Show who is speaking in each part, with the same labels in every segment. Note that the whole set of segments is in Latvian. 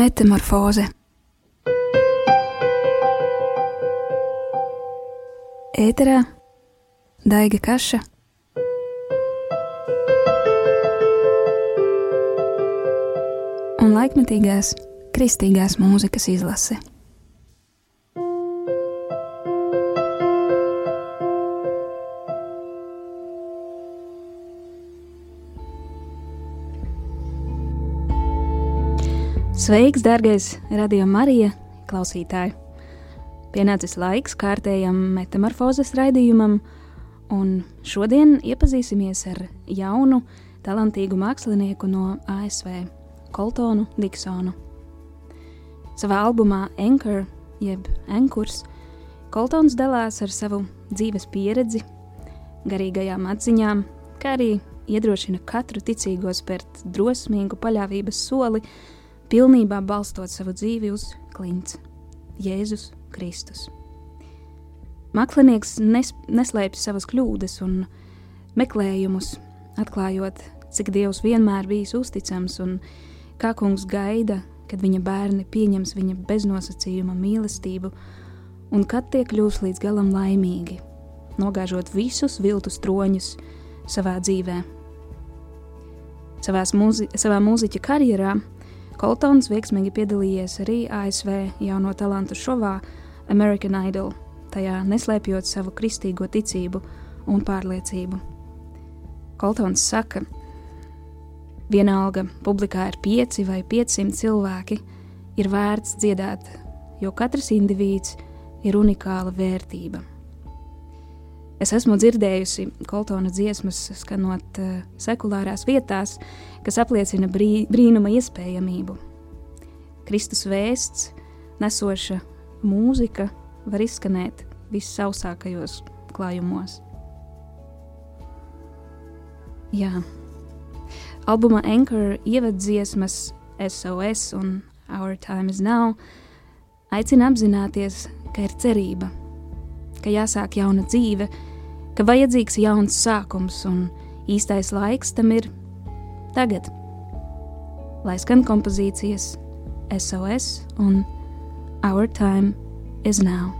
Speaker 1: Metamorfoze Ēterā Daiga Kaša un laikmetīgās kristīgās mūzikas izlase. Sveiks, dārgais radio Marija klausītāji! Pienācis laiks kārtējam metamorfozes raidījumam, un šodien iepazīsimies ar jaunu, talantīgu mākslinieku no ASV, Koltonu Diksonu. Savā albumā Anchor, jeb Ankurs, Koltons dalās ar savu dzīves pieredzi, garīgajām atziņām, kā arī iedrošina katru ticīgo spērt drosmīgu paļāvības soli, pilnībā balstot savu dzīvi uz klints - Jēzus Kristus. Mākslinieks nes, neslēpj savas kļūdas un meklējumus, atklājot, cik Dievs vienmēr bijis uzticams un kā kungs gaida, kad viņa bērni pieņems viņa beznosacījuma mīlestību un kad tie kļūs līdz galam laimīgi, nogāžot visus viltus troņus savā dzīvē. Savās mūzi, savā mūziķa karjerā Koltons veiksmīgi piedalījies arī ASV jauno talantu šovā American Idol, tajā neslēpjot savu kristīgo ticību un pārliecību. Koltons saka, vienalga publikā ir pieci vai piecsimt cilvēki, ir vērts dziedāt, jo katrs indivīds ir unikāla vērtība. Es esmu dzirdējusi Koltona dziesmas, skanot uh, sekulārās vietās, kas apliecina brī, brīnuma iespējamību. Kristus vēsts, nesoša mūzika var izskanēt vissausākajos klājumos. Jā, albuma Anchor ievadziesmas SOS un Our Time is Now aicina apzināties, ka ir cerība, ka jāsāk jauna dzīve, ka vajadzīgs jauns sākums un īstais laiks tam ir tagad. Lai skan kompozīcijas SOS un Our Time is Now.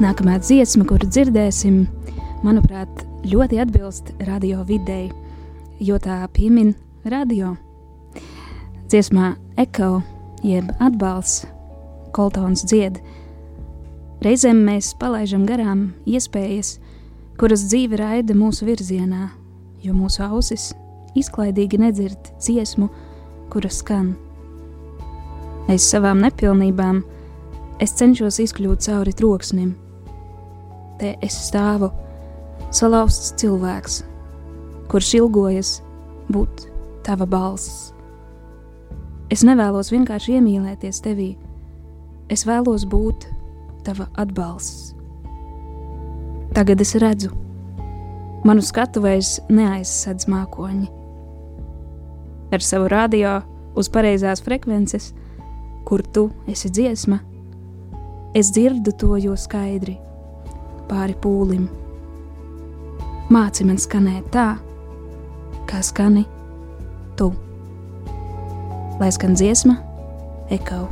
Speaker 2: Nākamā dziesma, kuru dzirdēsim, manuprāt, ļoti atbilst radio videi, jo tā piemin radio. Dziesmā Eko, jeb atbalsts, Koltons dzied. Reizēm mēs palaidām garām iespējas, kuras dzīve raida mūsu virzienā, jo mūsu ausis izklaidīgi nedzird dziesmu, kuras skan. Aiz savām nepilnībām es cenšos izkļūt cauri troksnim. Te es stāvu, salauzts cilvēks, kurš ilgojas būt tava balss. Es nevēlos vienkārši iemīlēties tevī, es vēlos būt tava atbalsts. Tagad es redzu, manu skatu vairs neaizsadz mākoņi. Ar savu radio uz pareizās frekvences, kur tu esi dziesma, es dzirdu to jo skaidri pāri pūlim. Māci man skanēt tā, kā skani tu. Lai skan dziesma, ekau.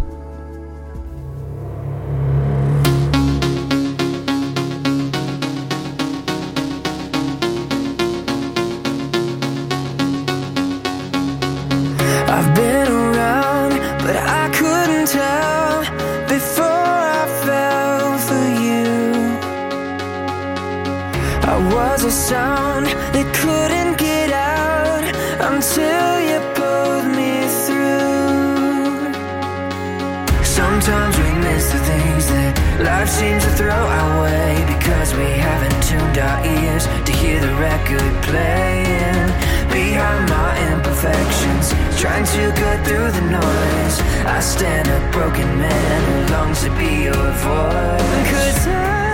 Speaker 2: throw our way because we haven't tuned our ears to hear the record playing. Behind my imperfections trying to cut through the noise. I stand a broken man who longs to be your voice. Cause I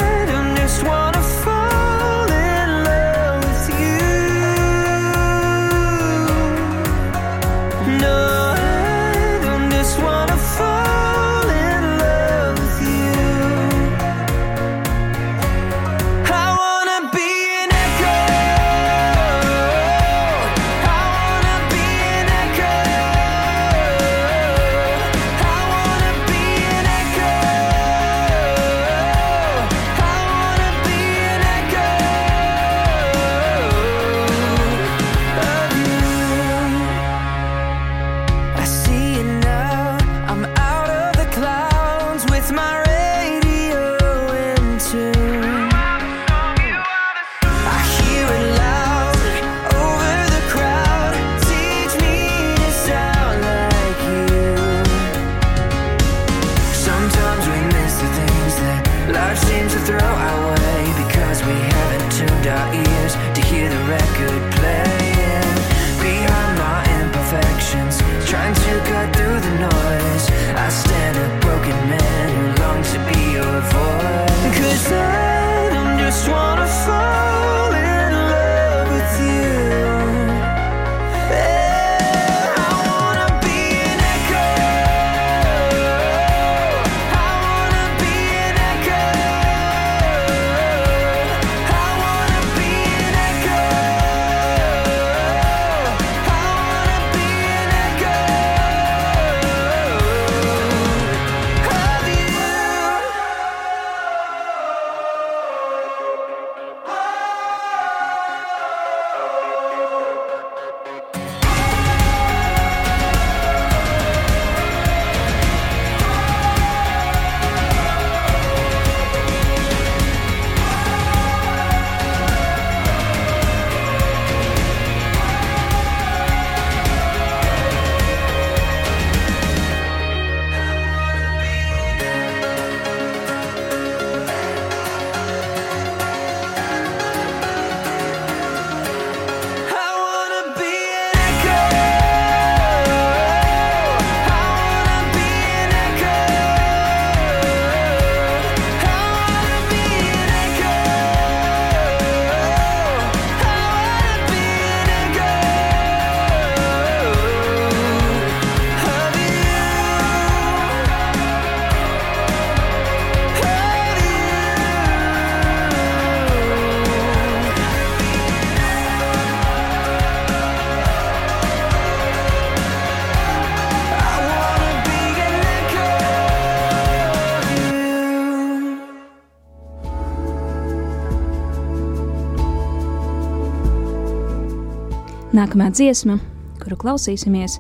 Speaker 1: Nākamā dziesma, kuru klausīsimies,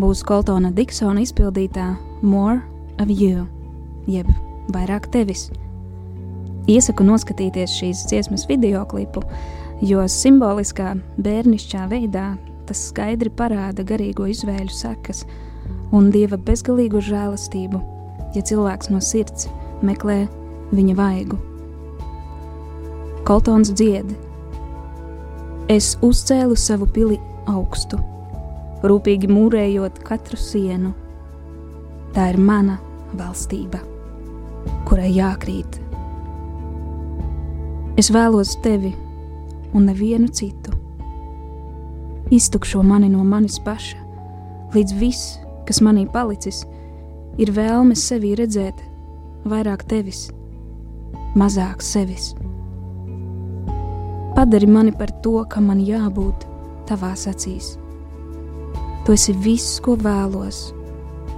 Speaker 1: būs Koltona Diksona izpildītā More of You, jeb vairāk tevis. Iesaku noskatīties šīs dziesmas video klipu, jo simboliskā bērnišķā veidā tas skaidri parāda garīgo izvēļu sekas un dieva bezgalīgu žēlastību, ja cilvēks no sirds meklē viņa vaigu. Koltons dzied: Es uzcēlu savu pili augstu, rūpīgi mūrējot katru sienu. Tā ir mana valstība, kurai jākrīt Es vēlos tevi un nevienu citu. Iztukšo mani no manis paša, līdz viss, kas manī palicis, ir vēlme sevi redzēt vairāk tevis, mazāk sevis. Padari mani par to, kam man jābūt tavās acīs. Tu esi viss, ko vēlos,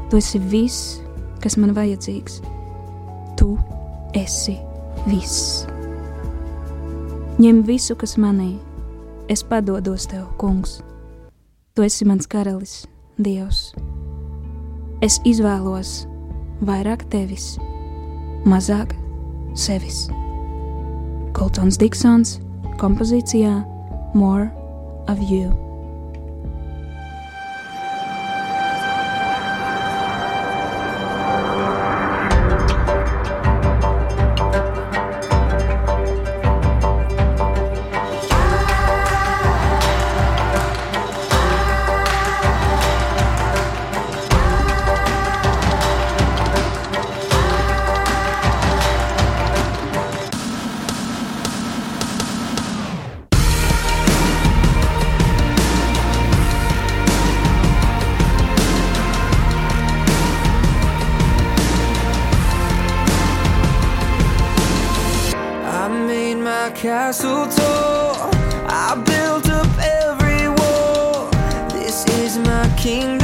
Speaker 1: tu esi viss, kas man vajadzīgs. Tu esi viss. Ņem visu, kas manī, es padodos tev, kungs. Tu esi mans karalis, Dievs. Es izvēlos vairāk tevis, mazāk sevis. Koltons Diksons kompozīcijā More of You.
Speaker 2: Castle tall. I built up every wall. This is my kingdom.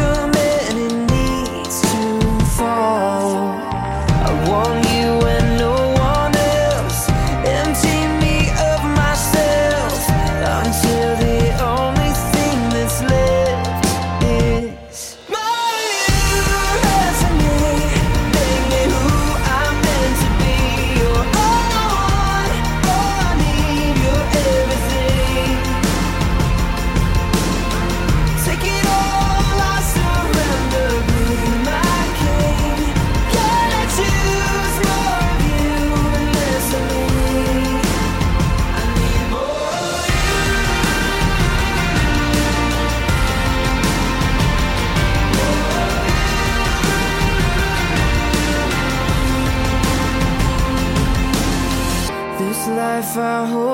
Speaker 1: if I hold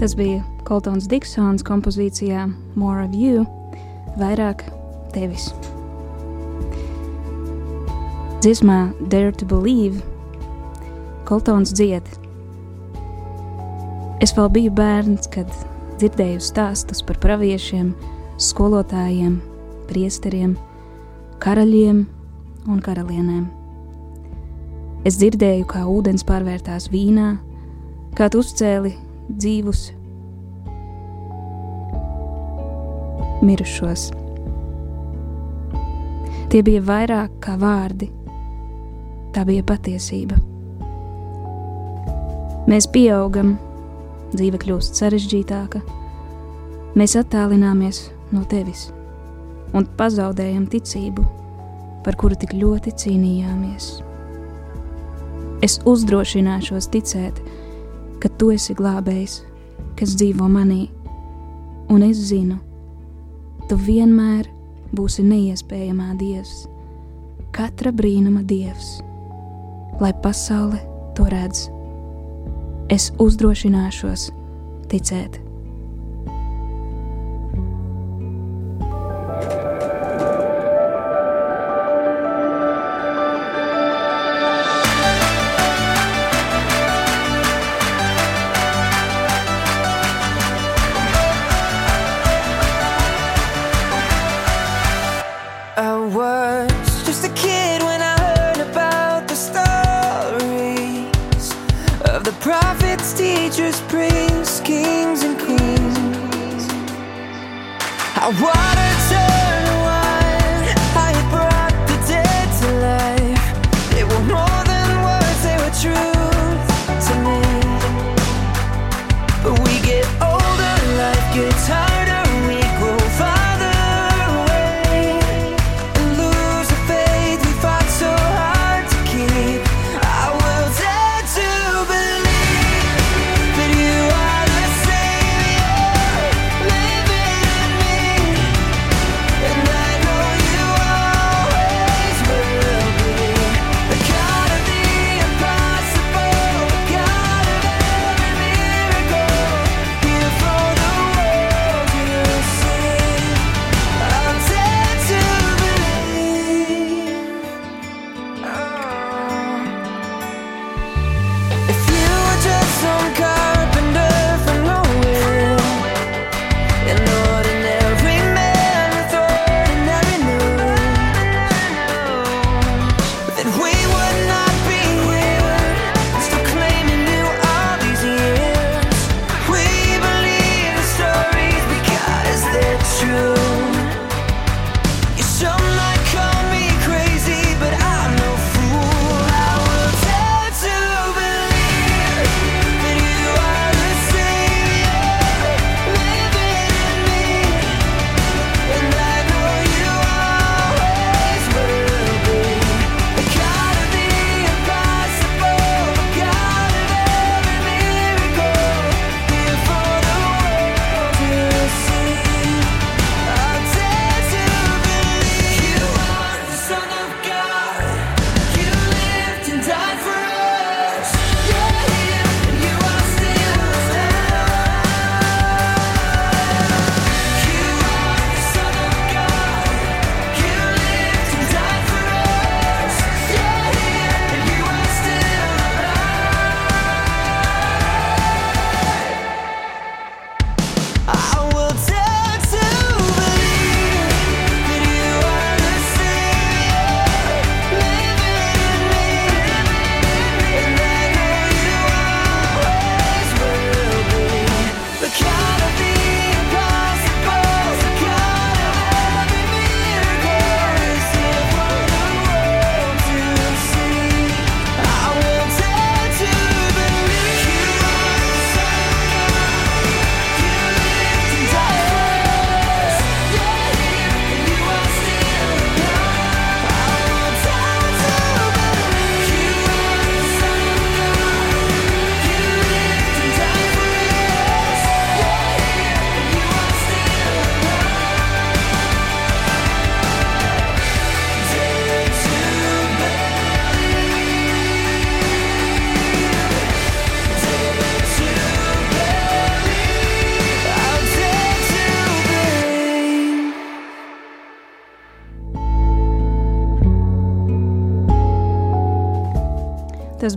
Speaker 1: Tas bija Koltons Diksons kompozīcijā More of You, vairāk tevis. Dziesmā Dare to Believe Koltons dzied. Es vēl biju bērns, kad dzirdēju stāstus par praviešiem, skolotājiem, priesteriem, karaļiem un karalienēm. Es dzirdēju, kā ūdens pārvērtās vīnā, kā tu uzcēli dzīvus, mirušos. Tie bija vairāk kā vārdi, tā bija patiesība. Mēs pieaugam, dzīve kļūst sarežģītāka, mēs attālināmies no tevis un pazaudējam ticību, par kuru tik ļoti cīnījāmies. Es uzdrošināšos ticēt, ka tu esi glābējs, kas dzīvo manī, un es zinu, tu vienmēr būsi neiespējamā dievs, katra brīnuma dievs, lai pasaule to redz. Es uzdrošināšos ticēt.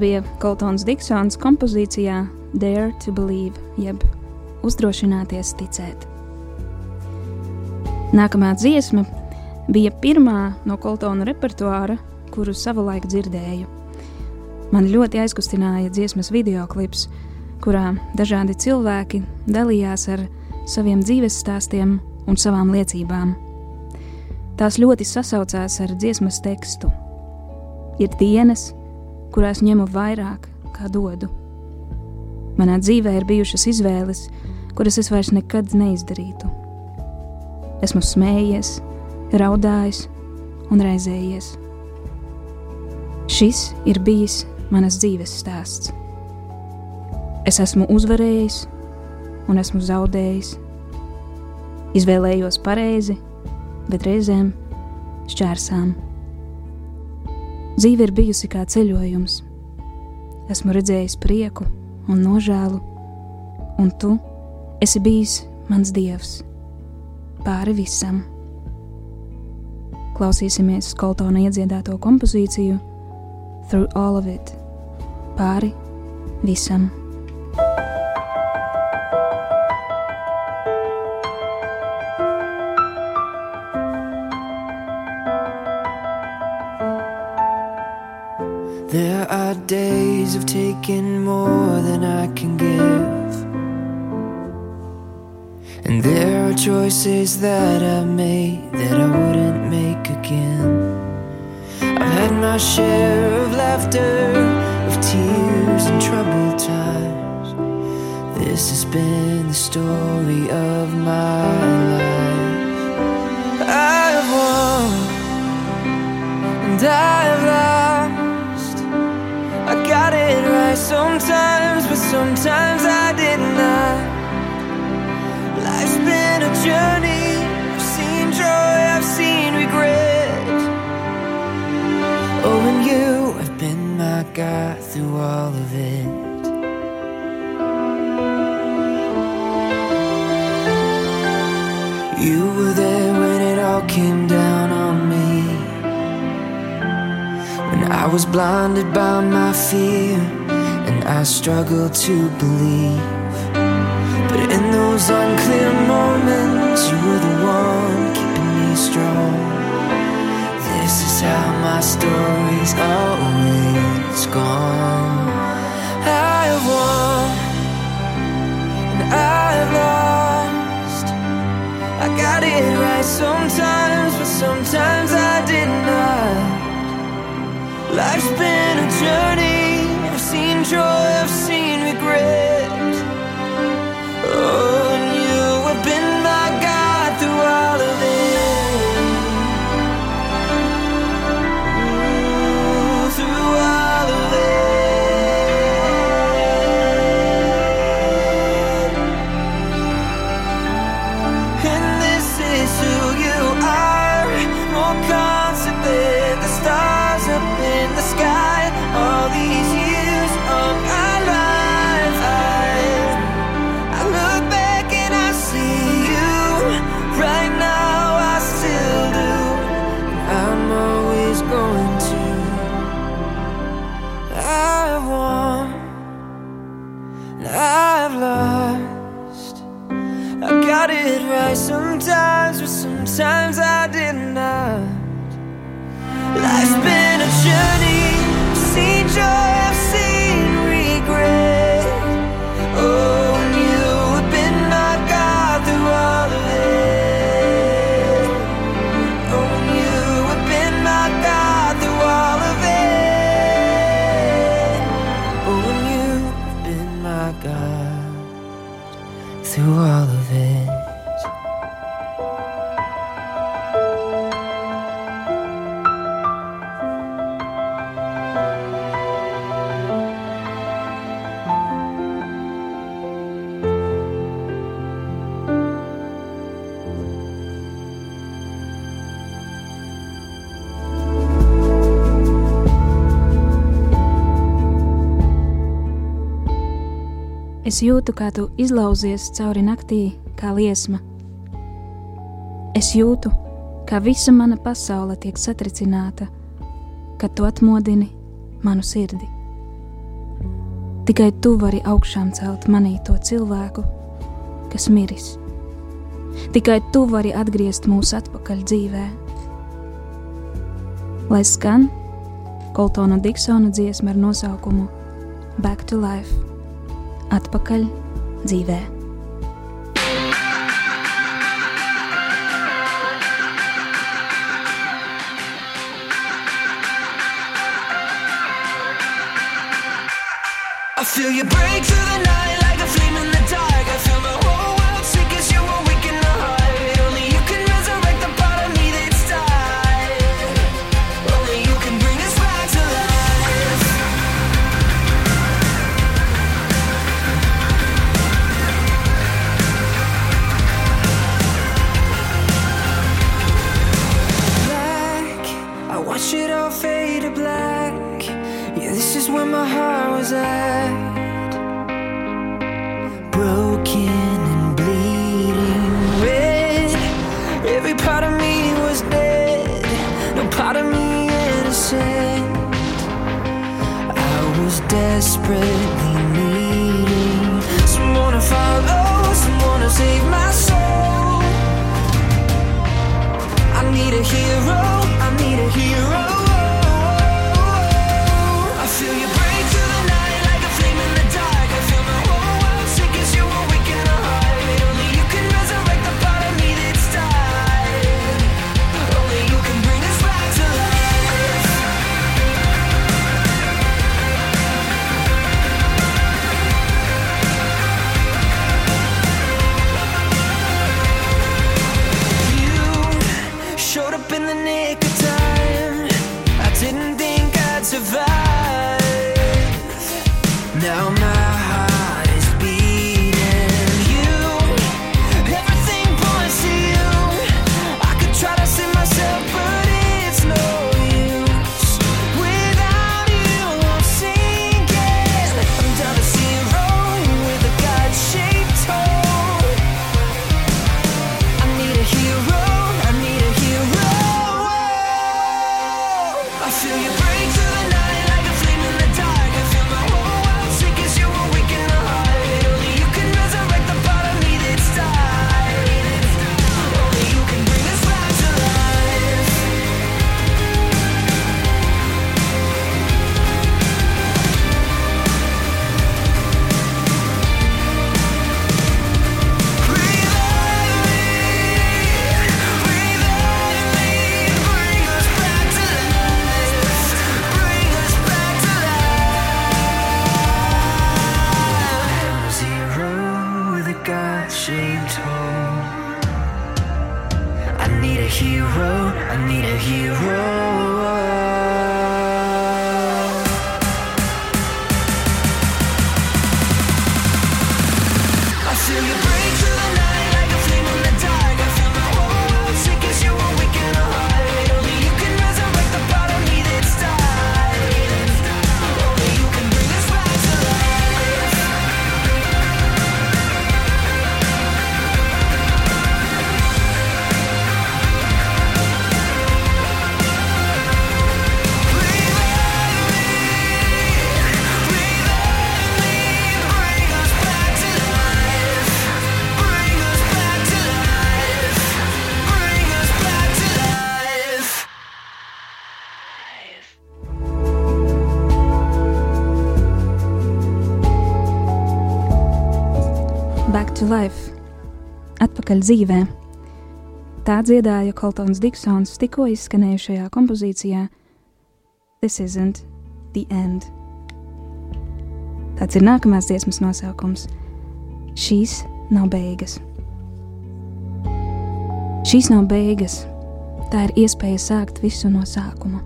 Speaker 1: Bija Koltons Diksons kompozīcijā Dare to Believe, jeb uzdrošināties ticēt. Nākamā dziesma bija pirmā no Koltona repertuāra, kuru savulaik dzirdēju. Man ļoti aizkustināja dziesmas videoklips, kurā dažādi cilvēki dalījās ar saviem dzīves stāstiem un savām liecībām. Tās ļoti sasaucās ar dziesmas tekstu. Ir dienas, kurās ņemu vairāk kā dodu. Manā dzīvē ir bijušas izvēles, kuras es vairs nekad neizdarītu. Esmu smējies, raudājis un raizējies. Šis ir bijis manas dzīves stāsts. Es esmu uzvarējis un esmu zaudējis. Izvēlējos pareizi, bet reizēm šķērsām. Dzīve ir bijusi kā ceļojums. Esmu redzējis prieku un nožēlu, un tu esi bijis mans dievs pāri visam. Klausīsimies Koltona iedziedāto kompozīciju Through All of It pāri visam.
Speaker 2: That I've made that I wouldn't make again. I've had my share of laughter, of tears, and troubled times. This has been the story of my life. I've won, and I've lost. I got it right sometimes, but sometimes my through all of it. You were there when it all came down on me. When I was blinded by my fear and I struggled to believe. But in those unclear moments, you were the one keeping me strong. This is how my story's always gone. I have won and I've lost. I got it right sometimes, but sometimes I did not. Life's been a journey. I've seen joy, I've seen regret. Oh,
Speaker 1: Es jūtu, kā tu izlauzies cauri naktī, kā liesma. Es jūtu, kā visa mana pasaule tiek satricināta, kad tu atmodini manu sirdi. Tikai tu vari augšām celt manī to cilvēku, kas miris. Tikai tu vari atgriezt mūs atpakaļ dzīvē. Lai skan Koltona Diksona dziesma ar nosaukumu Back to Life atpakaļ
Speaker 2: dzīvēm. hero.
Speaker 1: atpakaļ dzīvē. Tā dziedāja Koltons Diksons tikko izskanējušajā kompozīcijā This isn't the end. Tāds ir nākamās dziesmas nosaukums. Šīs nav beigas. Šīs nav beigas. Tā ir iespēja sākt visu no sākuma.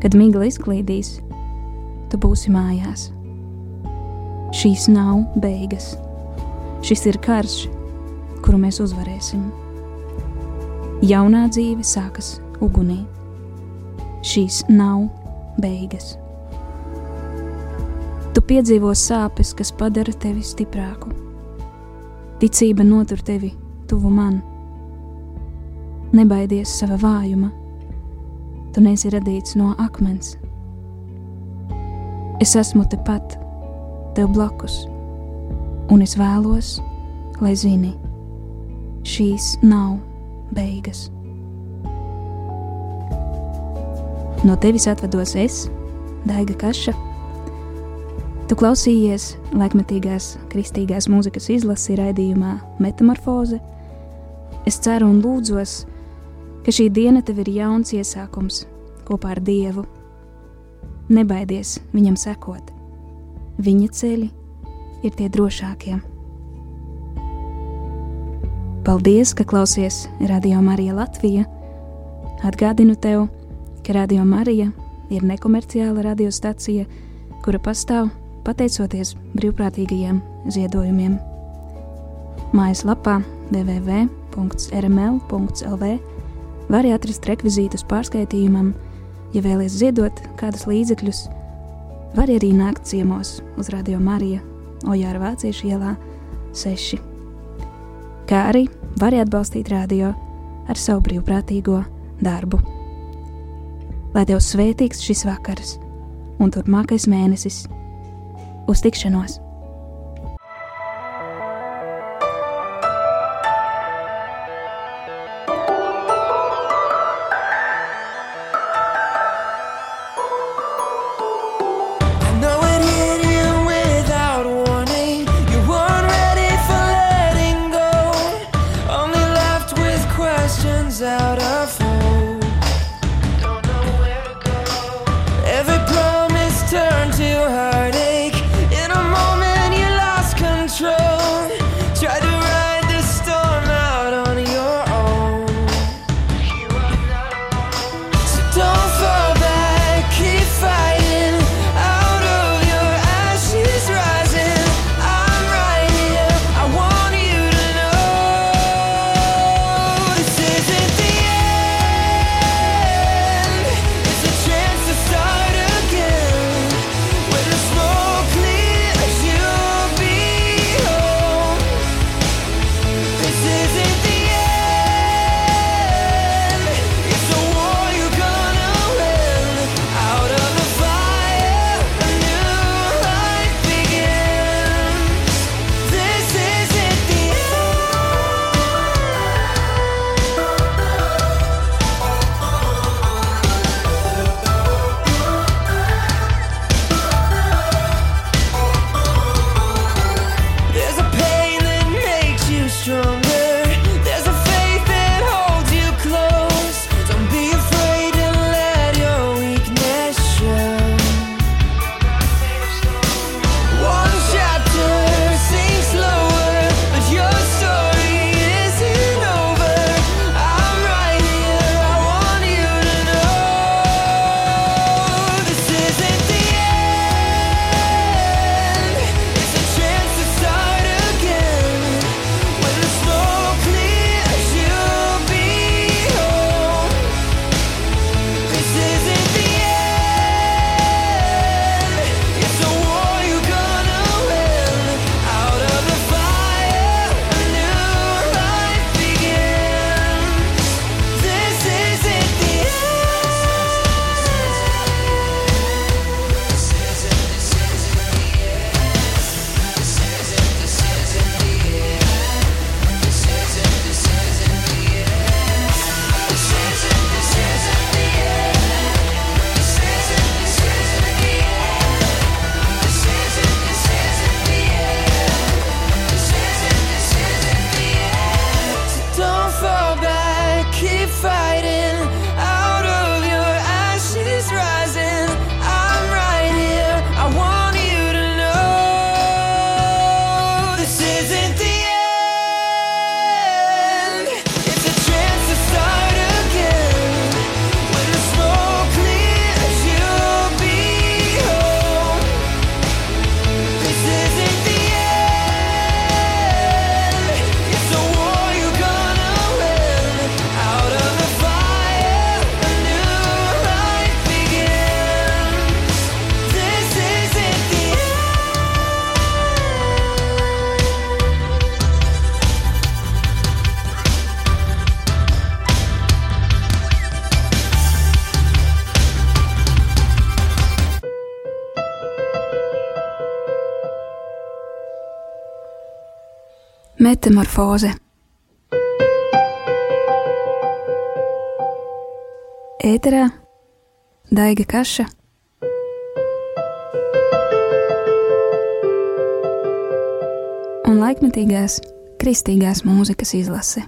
Speaker 1: Kad migla izklīdīs, tu būsi mājās. Šīs nav beigas. Šis ir karš, kuru mēs uzvarēsim. Jaunā dzīve sākas ugunī. Šīs nav beigas. Tu piedzīvo sāpes, kas padara tevi stiprāku. Ticība notur tevi tuvu man. Nebaidies sava vājuma. Tu neesi radīts no akmens. Es esmu tepat, tev blakus, un es vēlos, lai zini, ka šīs nav beigas. No tevis atvados es, Daiga Kaša. Tu klausījies laikmetīgās kristīgās mūzikas izlasi raidījumā Metamorfoze. Es ceru un lūdzos, ka šī diena tev ir jauns iesākums kopā ar Dievu. Nebaidies viņam sekot. Viņa ceļi ir tie drošākie. Paldies, ka klausies Radio Marija Latvija. Atgādinu tev, ka Radio Marija ir nekomerciāla radiostacija, kura pastāv pateicoties brīvprātīgajiem ziedojumiem. Mājaslapā www.rml.lv var atrast rekvizītus pārskaitījumam, ja vēlaties ziedot kādus līdzekļus. Var arī nākt ciemos uz Radio Marija, Ojāra Vāciešu ielā 6. Kā arī var atbalstīt radio ar savu brīvprātīgo darbu. Lai Tev svētīgs šis vakars un turpmākais mēnesis! Uz tikšanos!
Speaker 2: This is it.
Speaker 1: Metamorfoze Ēterā Daiga Kaša un laikmetīgās kristīgās mūzikas izlase.